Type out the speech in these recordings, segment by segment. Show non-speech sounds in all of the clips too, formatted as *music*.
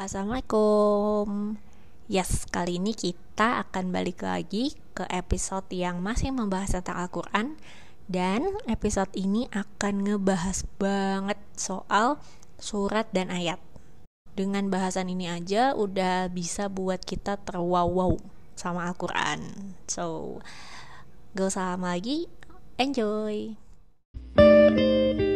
Assalamualaikum. Yes, kali ini kita akan balik lagi ke episode yang masih membahas tentang Al-Quran Dan episode ini akan ngebahas banget soal surat dan ayat Dengan bahasan ini aja udah bisa buat kita terwow-wow sama Al-Quran So, gak usah lama lagi, enjoy! Oke,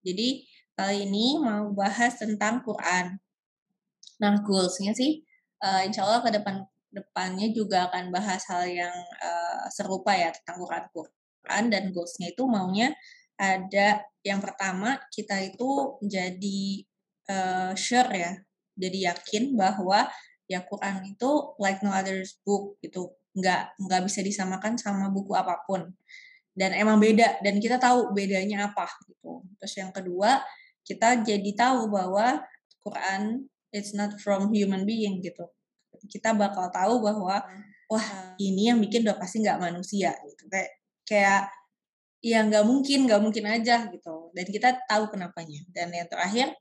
jadi kali ini mau bahas tentang Quran. Nah, goals-nya sih, uh, insya Allah ke depan depannya juga akan bahas hal yang uh, serupa ya tentang Quran. Quran dan goals-nya itu maunya ada yang pertama kita itu jadi uh, sure ya, jadi yakin bahwa ya Quran itu like no other book gitu, nggak nggak bisa disamakan sama buku apa pun dan emang beda dan kita tahu bedanya apa gitu. Terus yang kedua, kita jadi tahu bahwa Quran it's not from human being gitu. Kita bakal tahu bahwa wah ini yang bikin udah pasti nggak manusia gitu. Kayak kayak ya nggak mungkin nggak mungkin aja gitu. Dan kita tahu kenapanya. Dan yang terakhir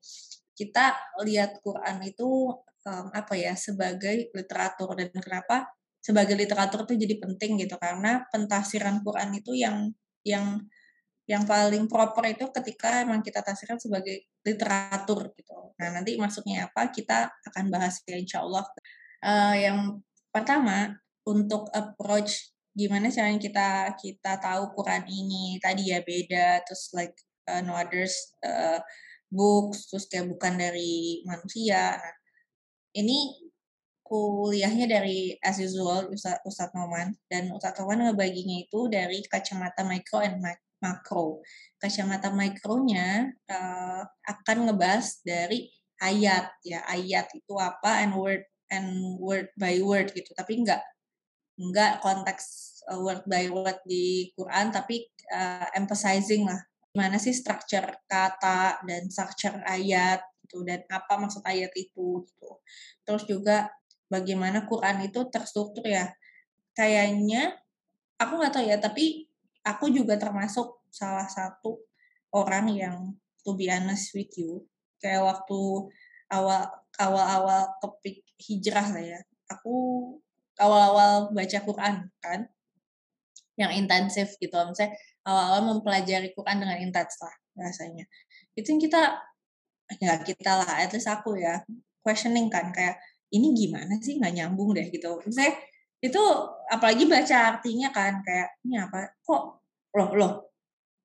kita lihat Quran itu um, apa ya sebagai literatur dan kenapa sebagai literatur itu jadi penting gitu karena pentafsiran Quran itu yang yang yang paling proper itu ketika emang kita tafsirkan sebagai literatur gitu. Nah nanti maksudnya apa kita akan bahas ya insya Allah. Uh, yang pertama untuk approach gimana caranya kita kita tahu Quran ini tadi ya beda terus like uh, no others uh, books terus kayak bukan dari manusia. Nah, ini kuliahnya dari as usual Ustadz, Ustadz Noman dan Ustadz Noman ngebaginya itu dari kacamata mikro and makro. Kacamata mikronya uh, akan ngebahas dari ayat. Ya ayat itu apa and word and word by word gitu. Tapi enggak enggak konteks uh, word by word di Quran tapi uh, emphasizing lah. Gimana sih structure kata dan structure ayat gitu dan apa maksud ayat itu gitu. Terus juga bagaimana Quran itu terstruktur ya. Kayaknya aku nggak tahu ya, tapi aku juga termasuk salah satu orang yang to be honest with you, kayak waktu awal awal-awal kepik hijrah lah ya. Aku awal-awal baca Quran kan yang intensif gitu misalnya awal-awal mempelajari Quran dengan intens lah rasanya itu yang kita ya kita lah at least aku ya questioning kan kayak ini gimana sih nggak nyambung deh? Gitu. Saya itu apalagi baca artinya kan kayak ini apa? Kok loh loh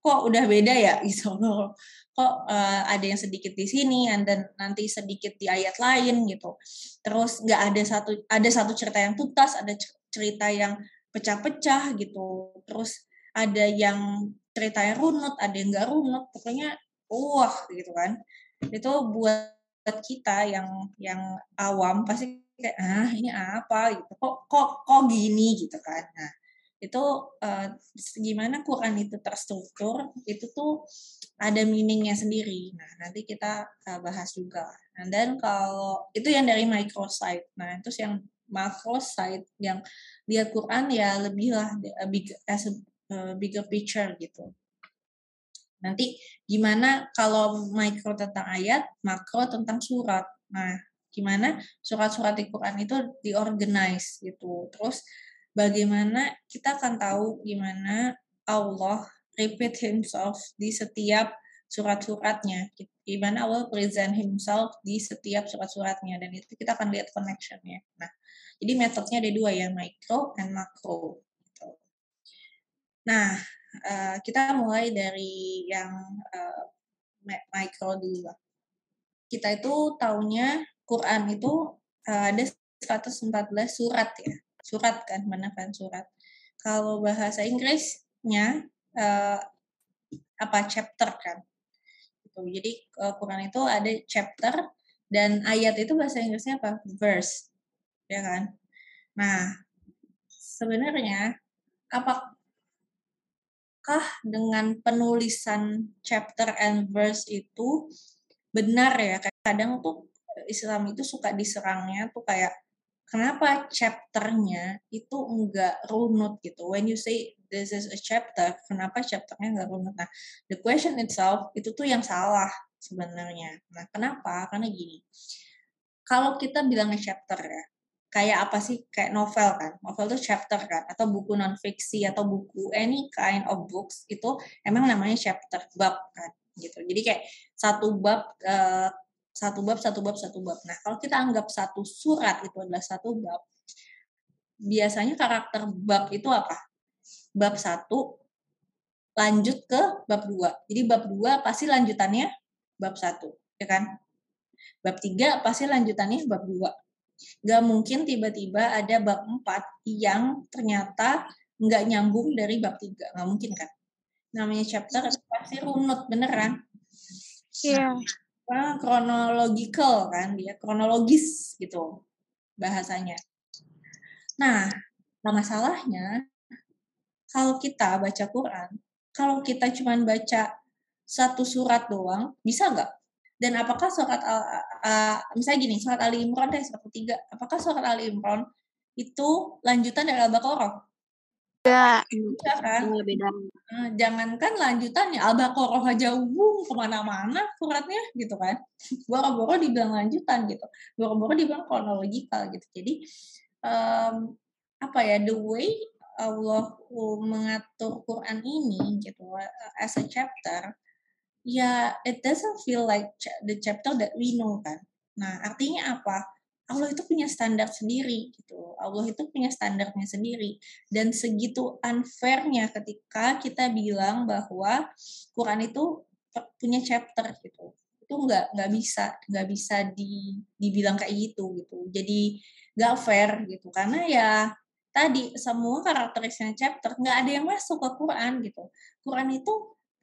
kok udah beda ya? *laughs* Gitu loh. Kok uh, ada yang sedikit di sini dan nanti sedikit di ayat lain gitu. Terus nggak ada satu ada satu cerita yang tuntas ada cerita yang pecah-pecah gitu. Terus ada yang cerita yang runut ada yang nggak runut. Pokoknya wah gitu kan. Itu buat buat kita yang yang awam pasti kayak ah ini apa? gitu. Kok kok kok gini? gitu kan. Nah itu uh, gimana Quran itu terstruktur itu tuh ada meaningnya sendiri. Nah nanti kita uh, bahas juga. Nah, dan kalau itu yang dari microsite. Nah itu yang macrosite yang lihat Quran ya lebih lah big as a bigger picture gitu Nanti gimana kalau mikro tentang ayat, makro tentang surat. Nah, gimana surat-surat di Quran itu diorganize gitu. Terus bagaimana kita akan tahu gimana Allah repeat himself di setiap surat-suratnya. Gimana Allah present himself di setiap surat-suratnya. Dan itu kita akan lihat connectionnya. Nah, jadi metodenya ada dua ya, micro and macro. Gitu. Nah, uh, kita mulai dari yang uh, micro dulu lah. Kita itu taunya Quran itu uh, ada 114 surat ya. Surat kan, mana kan surat. Kalau bahasa Inggrisnya uh, apa chapter kan. Gitu. Jadi uh, Quran itu ada chapter dan ayat itu bahasa Inggrisnya apa? Verse. Ya kan? Nah, sebenarnya apa apakah dengan penulisan chapter and verse itu benar ya? Kadang tuh Islam itu suka diserangnya tuh kayak kenapa chapternya itu enggak runut gitu. When you say this is a chapter, kenapa chapternya enggak runut? Nah, the question itself itu tuh yang salah sebenarnya. Nah, kenapa? Karena gini, kalau kita bilangnya chapter ya, kayak apa sih? Kayak novel kan. Novel itu chapter kan, atau buku non fiksi atau buku any kind of books itu emang namanya chapter bab kan gitu. Jadi kayak satu bab uh, satu bab, satu bab, satu bab. Nah, kalau kita anggap satu surat itu adalah satu bab, biasanya karakter bab itu apa? Bab satu lanjut ke bab dua. Jadi bab dua pasti lanjutannya bab satu, ya kan? Bab tiga pasti lanjutannya bab dua. Gak mungkin tiba-tiba ada bab empat yang ternyata nggak nyambung dari bab tiga. Nggak mungkin kan? Namanya chapter pasti runut beneran. Iya. Yeah. Kronological kan dia kronologis gitu bahasanya. Nah, nah masalahnya kalau kita baca Quran, kalau kita cuma baca satu surat doang, bisa nggak? Dan apakah surat al, uh, misalnya gini, surat Ali Imran deh surat ketiga, apakah surat Ali Imran itu lanjutan dari Al-Baqarah? Iya. Iya kan? Beda. Nah, jangankan lanjutannya Al-Baqarah aja umum ke mana-mana suratnya gitu kan. Boro-boro dibilang lanjutan gitu. Boro-boro dibilang kronologikal gitu. Jadi um, apa ya the way Allah mengatur Quran ini gitu as a chapter ya it doesn't feel like the chapter that we know kan. Nah, artinya apa? Allah itu punya standar sendiri gitu. Allah itu punya standarnya sendiri dan segitu unfairnya ketika kita bilang bahwa Quran itu punya chapter gitu. Itu nggak nggak bisa nggak bisa di, dibilang kayak gitu gitu. Jadi nggak fair gitu karena ya tadi semua karakteristiknya chapter nggak ada yang masuk ke Quran gitu. Quran itu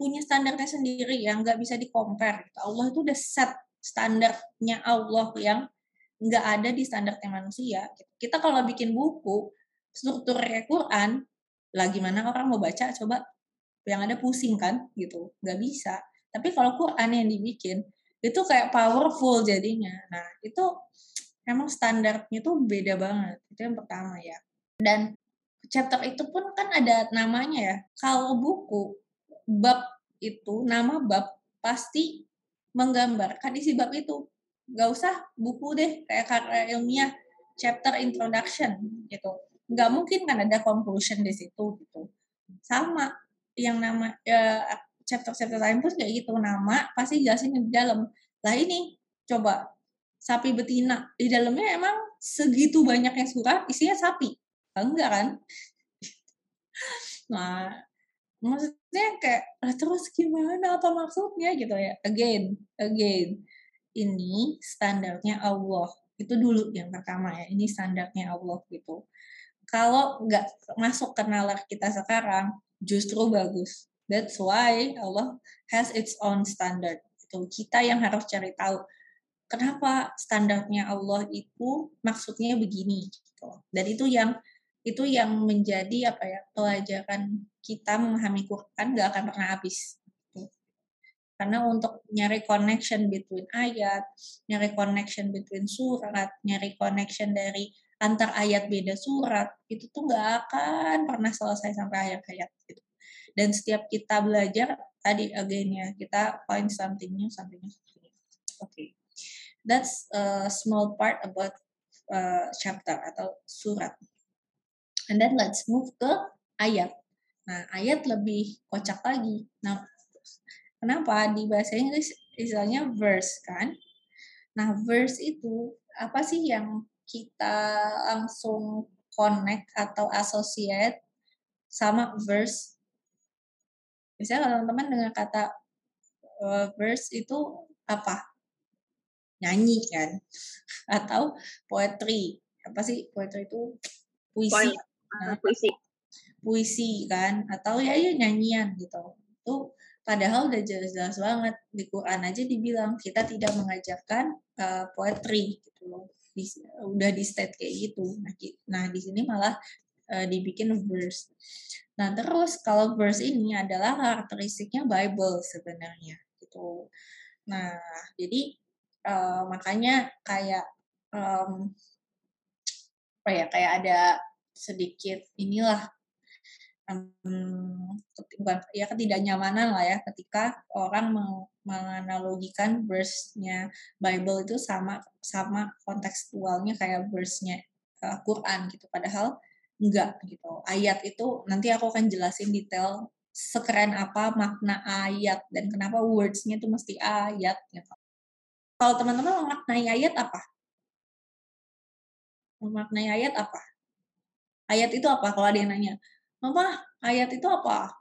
punya standarnya sendiri yang nggak bisa di compare. Gitu. Allah itu udah set standarnya Allah yang nggak ada di standarnya manusia. Kita kalau bikin buku, struktur Quran, lah gimana orang mau baca, coba yang ada pusing kan, gitu. Nggak bisa. Tapi kalau Quran yang dibikin, itu kayak powerful jadinya. Nah, itu emang standarnya tuh beda banget. Itu yang pertama ya. Dan chapter itu pun kan ada namanya ya. Kalau buku, bab itu, nama bab pasti menggambarkan isi bab itu. Nggak usah buku deh kayak karya ilmiah chapter introduction gitu. Nggak mungkin kan ada conclusion di situ gitu. Sama yang nama ya, chapter chapter lain pun kayak gitu. Nama pasti jelasin di dalam. Lah ini coba sapi betina. Di dalamnya emang segitu banyaknya surat isinya sapi. Enggak kan? *laughs* Nah maksudnya kayak terus gimana apa maksudnya gitu ya again again ini standarnya Allah. Itu dulu yang pertama ya, ini standarnya Allah gitu. Kalau nggak masuk ke nalar kita sekarang, justru bagus. That's why Allah has its own standard. Itu kita yang harus cari tahu kenapa standarnya Allah itu maksudnya begini gitu. Dan itu yang itu yang menjadi apa ya pelajaran kita memahami Quran nggak akan pernah habis karena untuk nyari connection between ayat, nyari connection between surat, nyari connection dari antar ayat beda surat, itu tuh nggak akan pernah selesai sampai ayat-ayat gitu. Dan setiap kita belajar, tadi again ya, kita find something new, something new. Oke. Okay. That's a small part about uh, chapter atau surat. And then let's move ke ayat. Nah, ayat lebih kocak lagi. Nah, Kenapa? Di bahasa Inggris istilahnya verse kan. Nah, verse itu apa sih yang kita langsung connect atau associate sama verse? Misalnya teman-teman dengan kata uh, verse itu apa? Nyanyi kan? *laughs* Atau poetry. Apa sih poetry itu? Puisi. Nah, puisi. Puisi kan? Atau ya ya nyanyian gitu. Itu Padahal udah jelas-jelas banget di Quran aja dibilang kita tidak mengajarkan uh, poetry gitu loh. Di, udah di state kayak gitu. Nah, nah di sini malah uh, dibikin verse. Nah, terus kalau verse ini adalah karakteristiknya Bible sebenarnya gitu. Nah, jadi uh, makanya kayak um, apa ya kayak ada sedikit inilah um, ya ketidaknyamanan lah ya ketika orang menganalogikan verse-nya Bible itu sama sama kontekstualnya kayak verse-nya uh, Quran gitu. Padahal enggak gitu. Ayat itu nanti aku akan jelasin detail sekeren apa makna ayat dan kenapa words-nya itu mesti ayat gitu. Kalau teman-teman memaknai ayat apa? Memaknai ayat apa ayat itu apa kalau ada yang nanya? Mama ayat itu apa?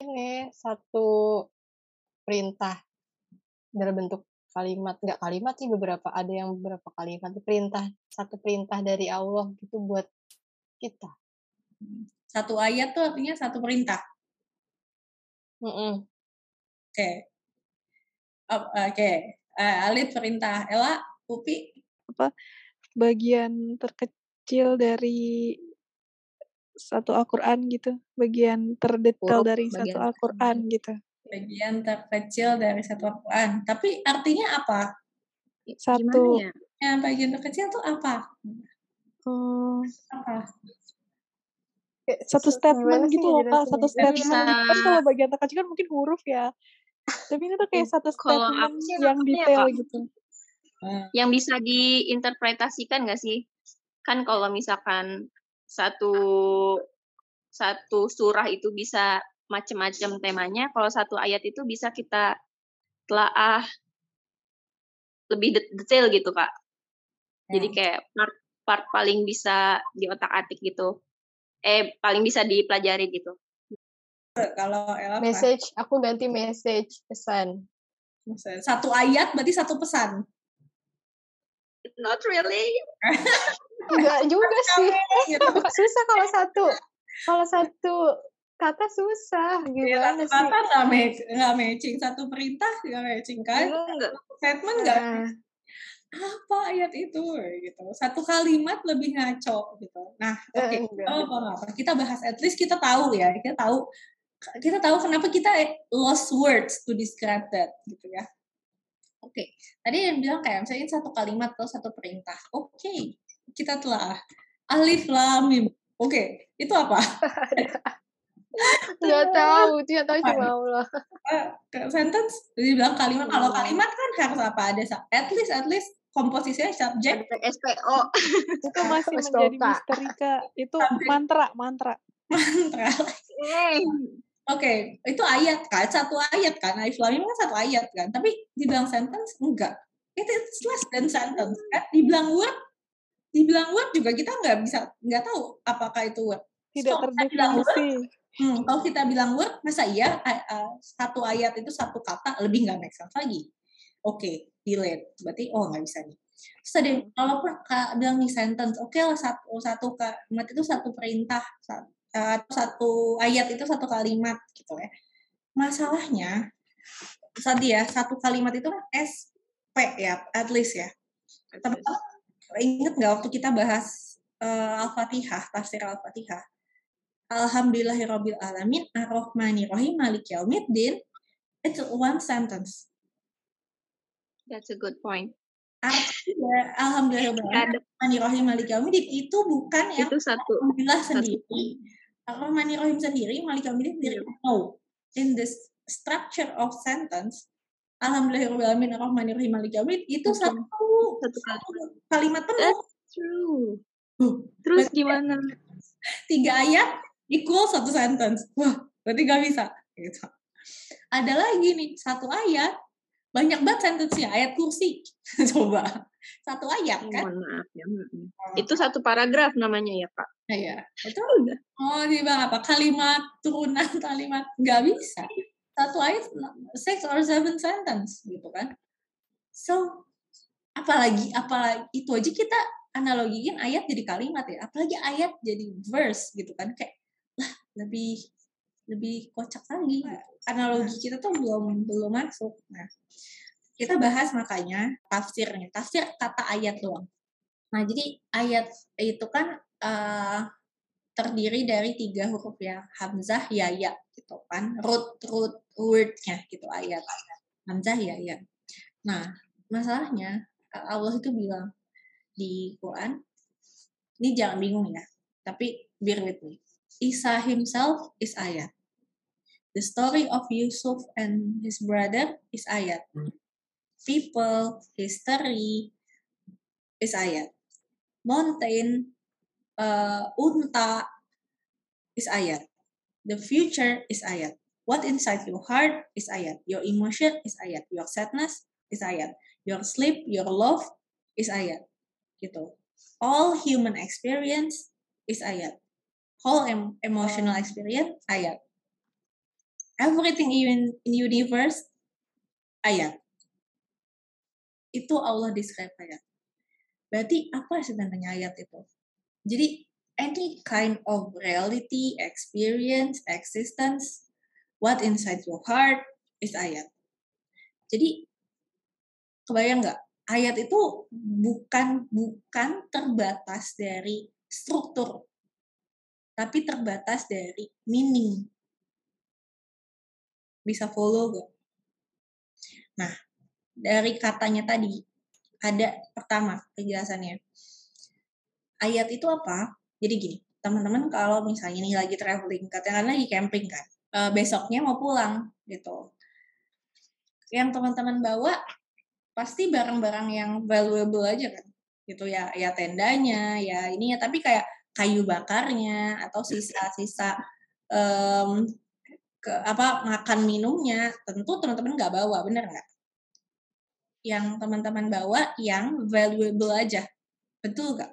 Ini satu perintah dalam bentuk kalimat. Nggak kalimat sih beberapa ada yang beberapa kalimat. Perintah satu perintah dari Allah gitu buat kita. Satu ayat tuh artinya satu perintah. Mm -mm. oke. Okay. oke. Okay. uh, Alif perintah Ella Upi apa? Bagian terkecil dari satu Al-Quran gitu, bagian terdetail dari bagian satu Al-Quran gitu. Bagian terkecil dari satu Al-Quran. Tapi artinya apa? Satu. Ya? Yang bagian terkecil itu apa? Hmm, apa? Satu statement gitu loh kak, satu statement. Bisa... Kan kalau bagian terkecil kan mungkin huruf ya. Tapi ini tuh kayak satu *laughs* statement yang detail ya, gitu. Yang bisa diinterpretasikan gak sih? Kan kalau misalkan satu satu surah itu bisa macam-macam temanya. Kalau satu ayat itu bisa kita telaah lebih detail gitu kak. Hmm. Jadi kayak part part paling bisa di otak atik gitu. Eh paling bisa dipelajari gitu. Kalau Ella message, aku ganti message pesan. Satu ayat berarti satu pesan. Not really. Enggak juga sih. Gitu. susah kalau satu. Kalau satu kata susah gimana ya, sih? Kata nggak match, nggak matching satu perintah nggak matching kan? Enggak. Statement nggak. Nah. Apa ayat itu gitu? Satu kalimat lebih ngaco gitu. Nah, oke. Okay. Oh, apa Kita bahas at least kita tahu ya. Kita tahu kita tahu kenapa kita lost words to describe that gitu ya. Oke, okay. tadi yang bilang kayak misalnya satu kalimat atau satu perintah. Oke, okay kita telah alif lam mim. Oke, okay, itu apa? *laughs* Gak tahu, dia tahu cuma Allah. Sentence, bilang kalimat. Kalau kalimat kan harus apa? Ada at least, at least komposisinya subjek. SPO. *laughs* itu masih menjadi misteri kak. Itu mantra, mantra. Mantra. *laughs* Oke, okay, itu ayat kan, satu ayat kan. Alif lam kan satu ayat kan. Tapi dibilang sentence enggak. It is less than sentence kan. Dibilang word dibilang word juga kita nggak bisa nggak tahu apakah itu word. Tidak so, terdefinisi. Hmm, kalau kita bilang word, masa iya uh, satu ayat itu satu kata lebih nggak make sense lagi. Oke, okay, delete. Berarti oh nggak bisa nih. Terus ada kalau bilang nih sentence, oke okay lah satu satu kalimat itu satu perintah, satu, uh, satu ayat itu satu kalimat gitu ya. Masalahnya tadi ya satu kalimat itu kan SP ya, at least ya. Tapi ingat nggak waktu kita bahas uh, Al-Fatihah, tafsir Al-Fatihah? Alhamdulillahirabbil alamin arrahmanir rahim malik yaumiddin it's one sentence. That's a good point. Artinya Alhamdulillahirabbil rahim malik yaumiddin itu bukan yang itu satu. Alhamdulillah sendiri. Alhamdulillah rahim sendiri malik yaumiddin sendiri. No. In this structure of sentence Alhamdulillahirobbilalamin arrahmanirrahim malik yaumiddin itu satu satu kalimat penuh. That's true. Terus gimana? Tiga ayat equal satu sentence. Wah, berarti gak bisa. Gitu. Ada lagi nih satu ayat banyak banget sentence-nya ayat kursi. *laughs* Coba satu ayat kan? Mohon maaf ya. Oh. Itu satu paragraf namanya ya Pak. Iya. Itu oh di apa? Kalimat turunan *laughs* kalimat nggak bisa satu ayat six or seven sentence gitu kan so apalagi apalagi itu aja kita analogiin ayat jadi kalimat ya apalagi ayat jadi verse gitu kan kayak lah lebih lebih kocak lagi. Analogi kita tuh belum belum masuk. Nah kita bahas makanya tafsirnya. Tafsir kata ayat doang. Nah jadi ayat itu kan uh, terdiri dari tiga huruf ya. Hamzah ya ya gitu kan. Root root wordnya gitu ayat. Hamzah ya ya. Nah, masalahnya Allah itu bilang di Quran, ini jangan bingung ya, tapi bear with me. Isa himself is ayat. The story of Yusuf and his brother is ayat. People, history is ayat. Mountain, uh, unta is ayat. The future is ayat. What inside your heart is ayat. Your emotion is ayat. Your sadness is ayat. Your sleep, your love is ayat. Gitu. All human experience is ayat. Whole em emotional experience ayat. Everything in, in universe ayat. Itu Allah describe ayat. Berarti apa sebenarnya ayat itu? Jadi any kind of reality, experience, existence, what inside your heart is ayat. Jadi kebayang nggak? Ayat itu bukan bukan terbatas dari struktur, tapi terbatas dari meaning. Bisa follow gak? Nah, dari katanya tadi, ada pertama penjelasannya. Ayat itu apa? Jadi gini, teman-teman kalau misalnya nih lagi traveling, katakanlah lagi camping kan, uh, besoknya mau pulang gitu. Yang teman-teman bawa pasti barang-barang yang valuable aja kan gitu ya ya tendanya ya ini ya tapi kayak kayu bakarnya atau sisa-sisa um, ke apa makan minumnya tentu teman-teman nggak bawa bener nggak? Yang teman-teman bawa yang valuable aja. Betul nggak?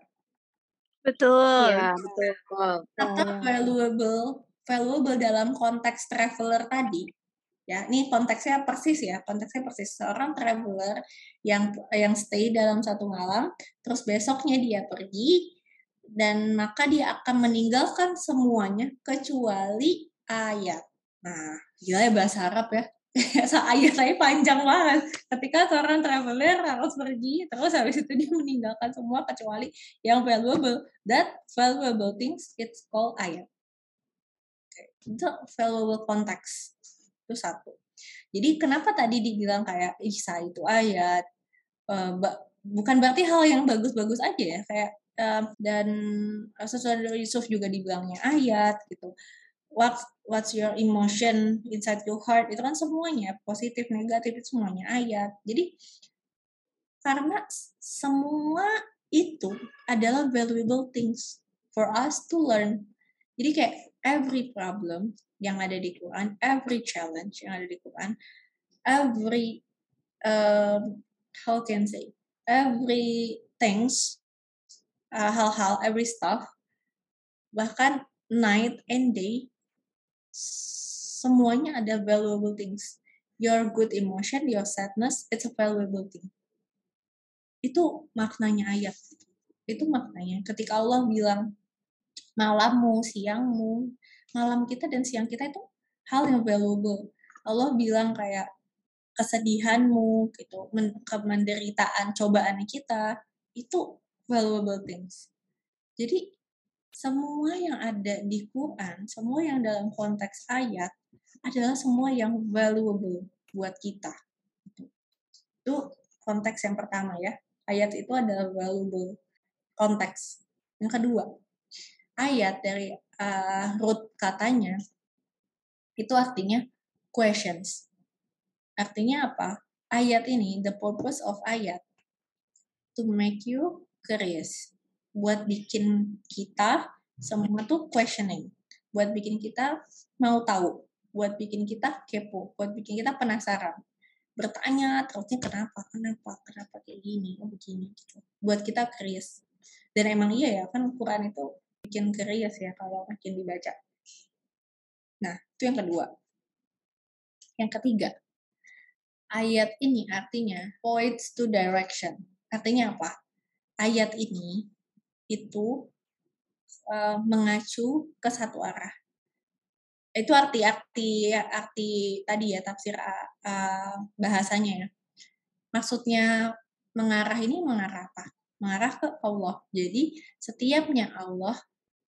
Betul. Ya betul. Atau valuable valuable dalam konteks traveler tadi? Ya ini konteksnya persis ya konteksnya persis. Seorang traveler yang yang stay dalam satu malam terus besoknya dia pergi dan maka dia akan meninggalkan semuanya kecuali ayat nah gila ya bahasa Arab ya. *laughs* Ayat saya panjang banget. Ketika seorang traveler harus pergi terus habis itu dia meninggalkan semua kecuali yang valuable. That valuable things it's called ayat itu valuable context. Itu satu. Jadi kenapa tadi dibilang kayak Isa itu ayat, uh, bukan berarti hal yang bagus-bagus aja ya, kayak uh, dan dari Yusuf juga dibilangnya ayat gitu. What what's your emotion inside your heart itu kan semuanya positif negatif itu semuanya ayat. Jadi karena semua itu adalah valuable things for us to learn. Jadi kayak every problem yang ada di Quran, every challenge yang ada di Quran, every um, how can I say, every things, uh, hal-hal, every stuff, bahkan night and day, semuanya ada valuable things. Your good emotion, your sadness, it's a valuable thing. Itu maknanya ayat. Itu maknanya. Ketika Allah bilang, malammu, siangmu, malam kita dan siang kita itu hal yang valuable. Allah bilang kayak kesedihanmu gitu, kemenderitaan, cobaan kita itu valuable things. Jadi semua yang ada di Quran, semua yang dalam konteks ayat adalah semua yang valuable buat kita. Itu konteks yang pertama ya. Ayat itu adalah valuable konteks. Yang kedua, ayat dari uh, root katanya itu artinya questions. Artinya apa? Ayat ini, the purpose of ayat to make you curious. Buat bikin kita semua tuh questioning. Buat bikin kita mau tahu. Buat bikin kita kepo. Buat bikin kita penasaran. Bertanya terusnya kenapa, kenapa, kenapa kayak gini, oh begini gitu. Buat kita curious. Dan emang iya ya, kan Quran itu bikin curious ya kalau makin dibaca. Nah, itu yang kedua. Yang ketiga, ayat ini artinya points to direction. Artinya apa? Ayat ini itu uh, mengacu ke satu arah. Itu arti arti tadi ya tafsir bahasanya ya. Maksudnya mengarah ini mengarah apa? Mengarah ke Allah. Jadi setiapnya Allah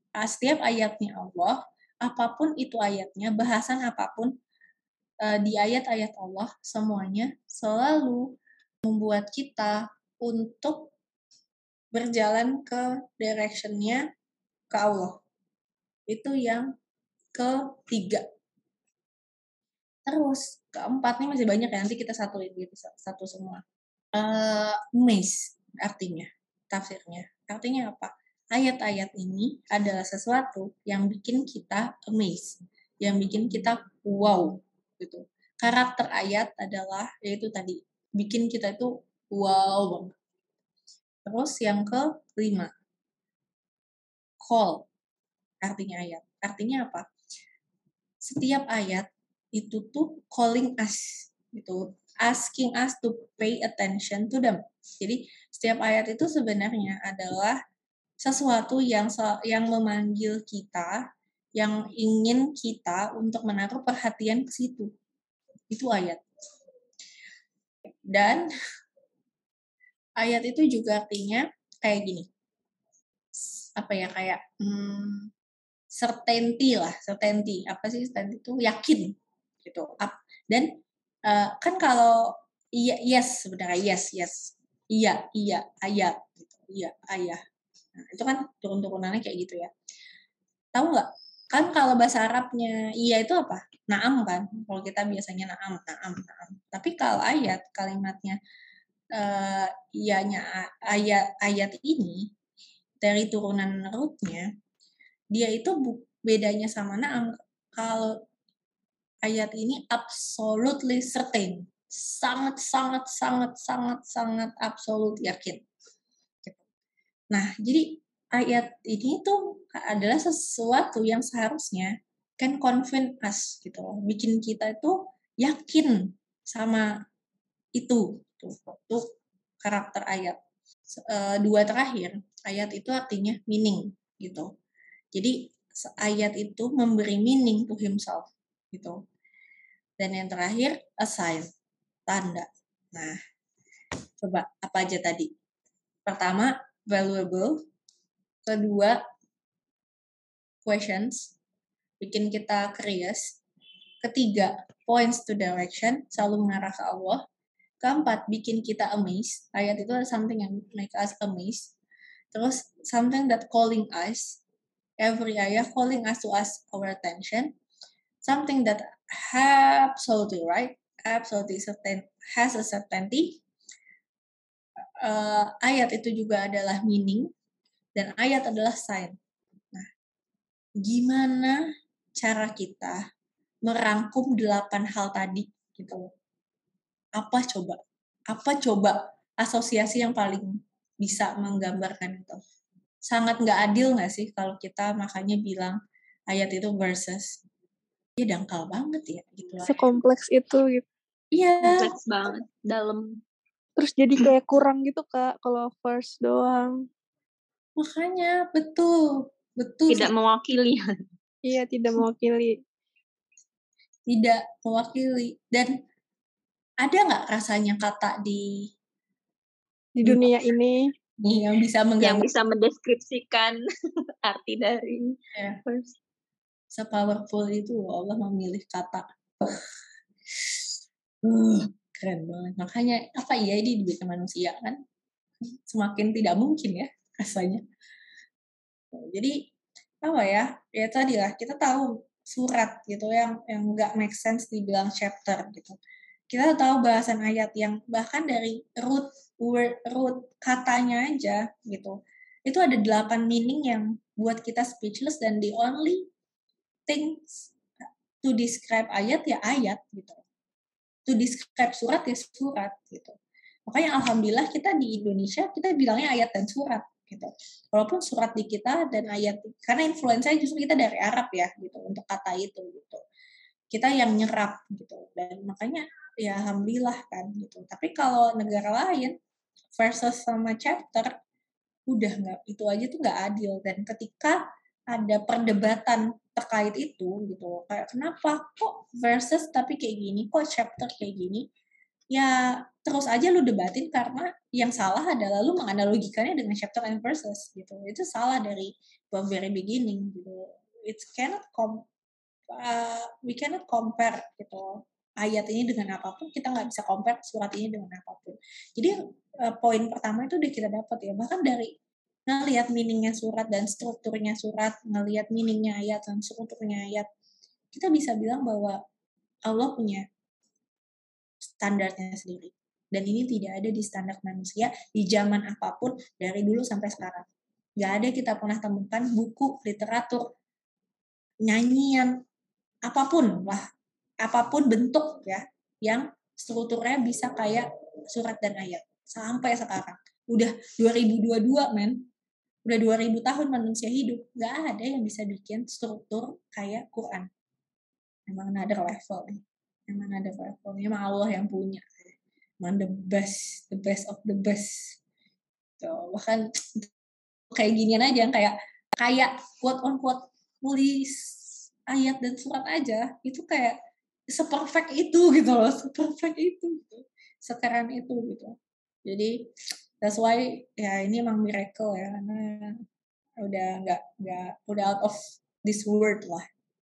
Ah, setiap ayatnya Allah, apa pun itu ayatnya, bahasan apa pun uh, di ayat-ayat Allah, semuanya selalu membuat kita untuk berjalan ke directionnya ke Allah. Itu yang ketiga. Terus keempat nih masih banyak ya nanti kita satuin gitu satu semua. Uh, maze artinya tafsirnya artinya apa ayat-ayat ini adalah sesuatu yang bikin kita amazed yang bikin kita wow gitu karakter ayat adalah yaitu tadi bikin kita itu wow banget terus yang kelima. Call. Artinya ayat. Artinya apa? Setiap ayat itu tuh calling us gitu. Asking us to pay attention to them. Jadi setiap ayat itu sebenarnya adalah sesuatu yang yang memanggil kita yang ingin kita untuk menaruh perhatian ke situ. Itu ayat. Dan ayat itu juga artinya kayak gini. Apa ya kayak hmm, certainty lah certainty. Apa sih certainty itu? Yakin gitu. Dan uh, kan kalau iya yes sebenarnya yes yes. Iya iya ayah gitu. Iya ayah. Nah, itu kan turun turunannya kayak gitu ya. Tahu nggak? Kan kalau bahasa Arabnya iya itu apa? Naam kan? Kalau kita biasanya naam naam naam. Tapi kalau ayat kalimatnya uh, ianya ayat ayat ini dari turunan rootnya dia itu bedanya sama naam kalau ayat ini absolutely certain. Sangat, sangat, sangat, sangat, sangat absolut yakin. Nah, jadi ayat ini tuh adalah sesuatu yang seharusnya kan convince us gitu loh. Bikin kita itu yakin sama itu. Tuh, tuh karakter ayat. dua terakhir, ayat itu artinya meaning gitu. Jadi ayat itu memberi meaning to himself gitu. Dan yang terakhir assign, tanda. Nah, coba apa aja tadi? Pertama, valuable. Kedua, questions, bikin kita curious. Ketiga, points to direction, selalu mengarah ke Allah. Keempat, bikin kita amazed. Ayat itu ada something yang make us amazed. Terus, something that calling us. Every ayat calling us to us our attention something that absolutely right, absolutely certain, has a certainty. Uh, ayat itu juga adalah meaning dan ayat adalah sign. Nah, gimana cara kita merangkum delapan hal tadi gitu Apa coba? Apa coba asosiasi yang paling bisa menggambarkan itu? Sangat nggak adil nggak sih kalau kita makanya bilang ayat itu versus dia dangkal banget ya gitu lah. Sekompleks itu gitu. Iya. Kompleks banget, dalam. Terus jadi *clears throat* kayak kurang gitu kak kalau first doang. Makanya betul, betul. Tidak mewakili. iya, tidak mewakili. Tidak mewakili dan ada nggak rasanya kata di di dunia ini? Yang bisa yang bisa mendeskripsikan *laughs* arti dari yeah. first. Sepowerful itu Allah memilih kata. *sighs* Uh, keren banget. Makanya apa iya ini dibikin manusia kan? Semakin tidak mungkin ya rasanya. Jadi apa ya? Ya tadi lah kita tahu surat gitu yang yang nggak make sense dibilang chapter gitu kita tahu bahasan ayat yang bahkan dari root word root katanya aja gitu itu ada delapan meaning yang buat kita speechless dan the only things to describe ayat ya ayat gitu. To describe surat ya surat gitu. Makanya alhamdulillah kita di Indonesia kita bilangnya ayat dan surat gitu. Walaupun surat di kita dan ayat karena influensa justru kita dari Arab ya gitu untuk kata itu gitu. Kita yang nyerap gitu dan makanya ya alhamdulillah kan gitu. Tapi kalau negara lain versus sama chapter udah nggak itu aja tuh nggak adil. Dan ketika ada perdebatan terkait itu gitu kayak kenapa kok versus tapi kayak gini kok chapter kayak gini ya terus aja lu debatin karena yang salah adalah lu menganalogikannya dengan chapter and verses gitu. Itu salah dari from very beginning gitu. It cannot com uh, we cannot compare gitu ayat ini dengan apa pun kita nggak bisa compare surat ini dengan apa pun. Jadi uh, poin pertama itu udah kita dapat ya. Bahkan dari ngelihat meaningnya surat dan strukturnya surat ngelihat meaningnya ayat dan strukturnya ayat kita bisa bilang bahwa Allah punya standarnya sendiri. Dan ini tidak ada di standar manusia di zaman apa pun dari dulu sampai sekarang. Gak ada kita pernah temukan buku literatur nyanyian apa pun lah apa pun bentuk ya yang strukturnya bisa kayak surat dan ayat. Sampai sekarang. Udah 2022 men. Udah 2000 tahun manusia hidup. Nggak ada yang bisa bikin struktur kayak Quran. Emang ada level. Emang ada level. Emang Allah yang punya. Emang the best the best of the best. Tuh bahkan kayak ginian aja yang kayak kayak quote on quote nulis ayat dan surat aja. Itu kayak seperfect itu gitu loh seperfect itu gitu. sekeren itu gitu jadi that's why ya ini emang miracle ya karena udah nggak nggak udah out of this world lah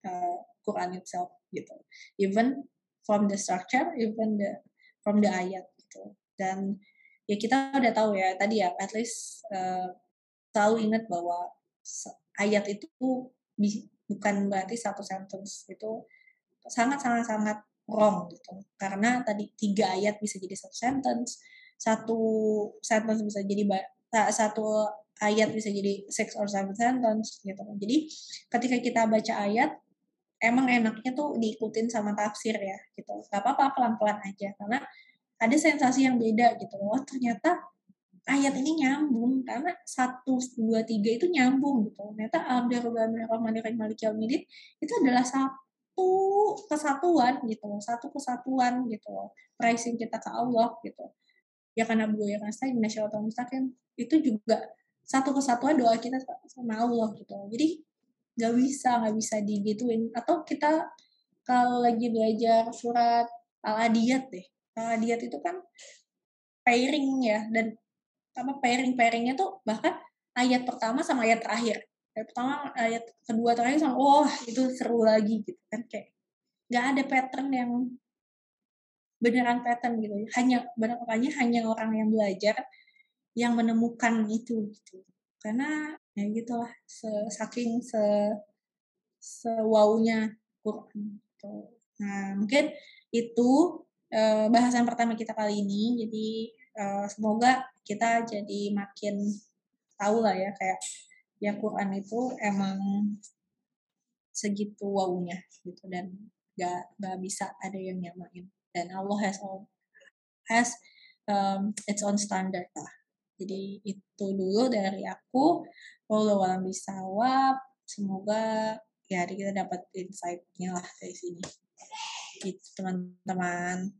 uh, Quran itself gitu even from the structure even the from the ayat gitu dan ya kita udah tahu ya tadi ya at least uh, selalu ingat bahwa ayat itu bukan berarti satu sentence itu sangat sangat sangat wrong gitu. Karena tadi tiga ayat bisa jadi satu sentence satu sentence bisa jadi satu ayat bisa jadi six or seven sentence gitu jadi ketika kita baca ayat emang enaknya tuh diikutin sama tafsir ya gitu. Gak apa-apa pelan-pelan aja karena ada sensasi yang beda gitu. Loh ternyata ayat ini nyambung karena satu dua tiga itu nyambung gitu. Ternyata Alhamdulillah Malik Yaumidin itu adalah satu kesatuan gitu satu kesatuan gitu pricing kita ke Allah gitu. Ya karena bu ya karena saya nasional mustaqim itu juga satu kesatuan doa kita sama Allah gitu jadi nggak bisa nggak bisa digituin. Atau kita kalau lagi belajar surat al adiyat deh al adiyat itu kan pairing ya dan apa pairing pairingnya tuh bahkan ayat pertama sama ayat terakhir ayat pertama ayat kedua terakhir sama oh, itu seru lagi gitu kan kayak nggak ada pattern yang beneran pattern gitu. Hanya makanya hanya orang yang belajar yang menemukan itu gitu. Karena ya gitulah saking se sewaunya Quran gitu. nah mungkin itu eh, bahasan pertama kita kali ini. Jadi uh, semoga kita jadi makin tahu lah ya kayak ya Quran itu emang segitu wownya gitu dan gak, gak bisa ada yang nyamain. Dan Allah has all has um, its own standard lah. Jadi itu dulu dari aku Walau alam bisawab semoga ya hari kita dapat insight-nya lah dari sini. Gitu teman-teman